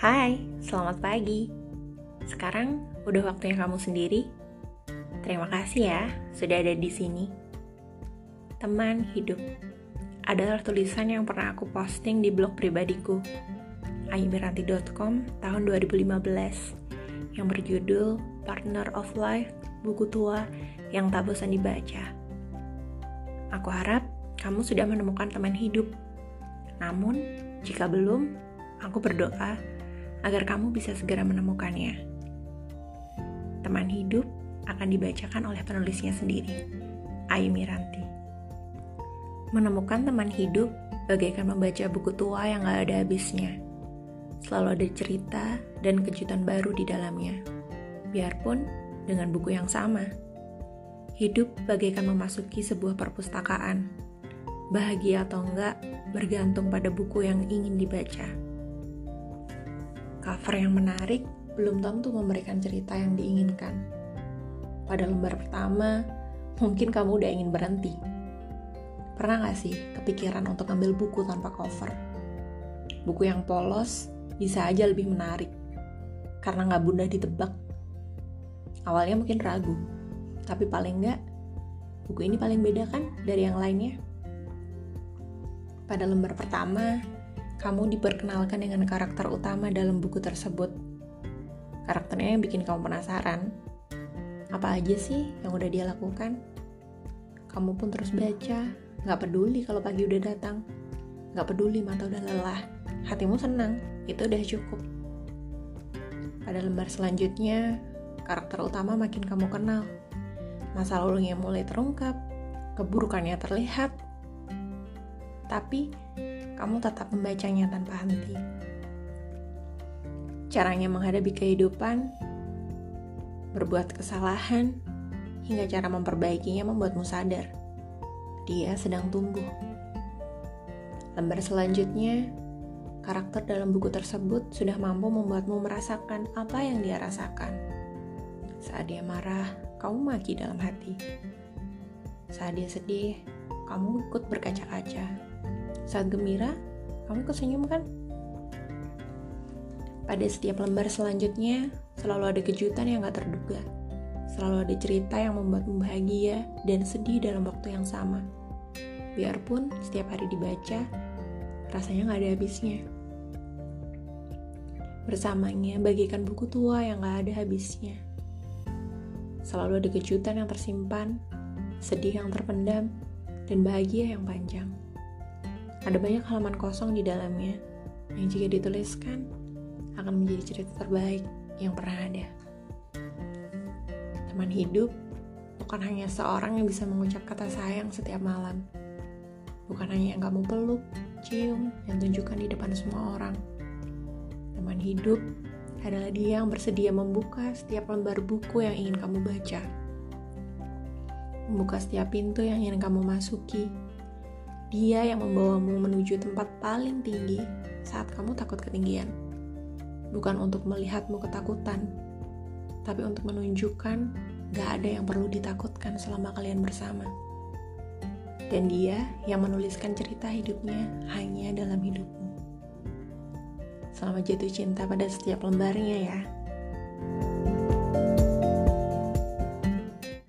Hai, selamat pagi. Sekarang udah waktunya kamu sendiri. Terima kasih ya sudah ada di sini. Teman hidup adalah tulisan yang pernah aku posting di blog pribadiku ayumiranti.com tahun 2015 yang berjudul Partner of Life, buku tua yang tak bosan dibaca. Aku harap kamu sudah menemukan teman hidup. Namun, jika belum, aku berdoa agar kamu bisa segera menemukannya. Teman hidup akan dibacakan oleh penulisnya sendiri, Ayu Miranti. Menemukan teman hidup bagaikan membaca buku tua yang gak ada habisnya. Selalu ada cerita dan kejutan baru di dalamnya. Biarpun dengan buku yang sama. Hidup bagaikan memasuki sebuah perpustakaan. Bahagia atau enggak bergantung pada buku yang ingin dibaca. Cover yang menarik belum tentu memberikan cerita yang diinginkan. Pada lembar pertama, mungkin kamu udah ingin berhenti. Pernah gak sih kepikiran untuk ambil buku tanpa cover? Buku yang polos bisa aja lebih menarik, karena gak mudah ditebak. Awalnya mungkin ragu, tapi paling nggak buku ini paling beda kan dari yang lainnya. Pada lembar pertama, kamu diperkenalkan dengan karakter utama dalam buku tersebut. Karakternya yang bikin kamu penasaran. Apa aja sih yang udah dia lakukan? Kamu pun terus baca, gak peduli kalau pagi udah datang. Gak peduli mata udah lelah, hatimu senang, itu udah cukup. Pada lembar selanjutnya, karakter utama makin kamu kenal masa lalunya mulai terungkap, keburukannya terlihat, tapi kamu tetap membacanya tanpa henti. Caranya menghadapi kehidupan, berbuat kesalahan, hingga cara memperbaikinya membuatmu sadar dia sedang tumbuh. Lembar selanjutnya, karakter dalam buku tersebut sudah mampu membuatmu merasakan apa yang dia rasakan. Saat dia marah, kamu maki dalam hati. Saat dia sedih, kamu ikut berkaca-kaca. Saat gembira, kamu kesenyum kan? Pada setiap lembar selanjutnya, selalu ada kejutan yang gak terduga. Selalu ada cerita yang membuatmu bahagia dan sedih dalam waktu yang sama. Biarpun setiap hari dibaca, rasanya gak ada habisnya. Bersamanya bagikan buku tua yang gak ada habisnya Selalu ada kejutan yang tersimpan, sedih yang terpendam, dan bahagia yang panjang. Ada banyak halaman kosong di dalamnya yang jika dituliskan akan menjadi cerita terbaik yang pernah ada. Teman hidup bukan hanya seorang yang bisa mengucap kata sayang setiap malam. Bukan hanya yang kamu peluk, cium, dan tunjukkan di depan semua orang. Teman hidup adalah dia yang bersedia membuka setiap lembar buku yang ingin kamu baca. Membuka setiap pintu yang ingin kamu masuki. Dia yang membawamu menuju tempat paling tinggi saat kamu takut ketinggian. Bukan untuk melihatmu ketakutan, tapi untuk menunjukkan gak ada yang perlu ditakutkan selama kalian bersama. Dan dia yang menuliskan cerita hidupnya hanya dalam hidupmu. Selamat jatuh cinta pada setiap lembarnya ya.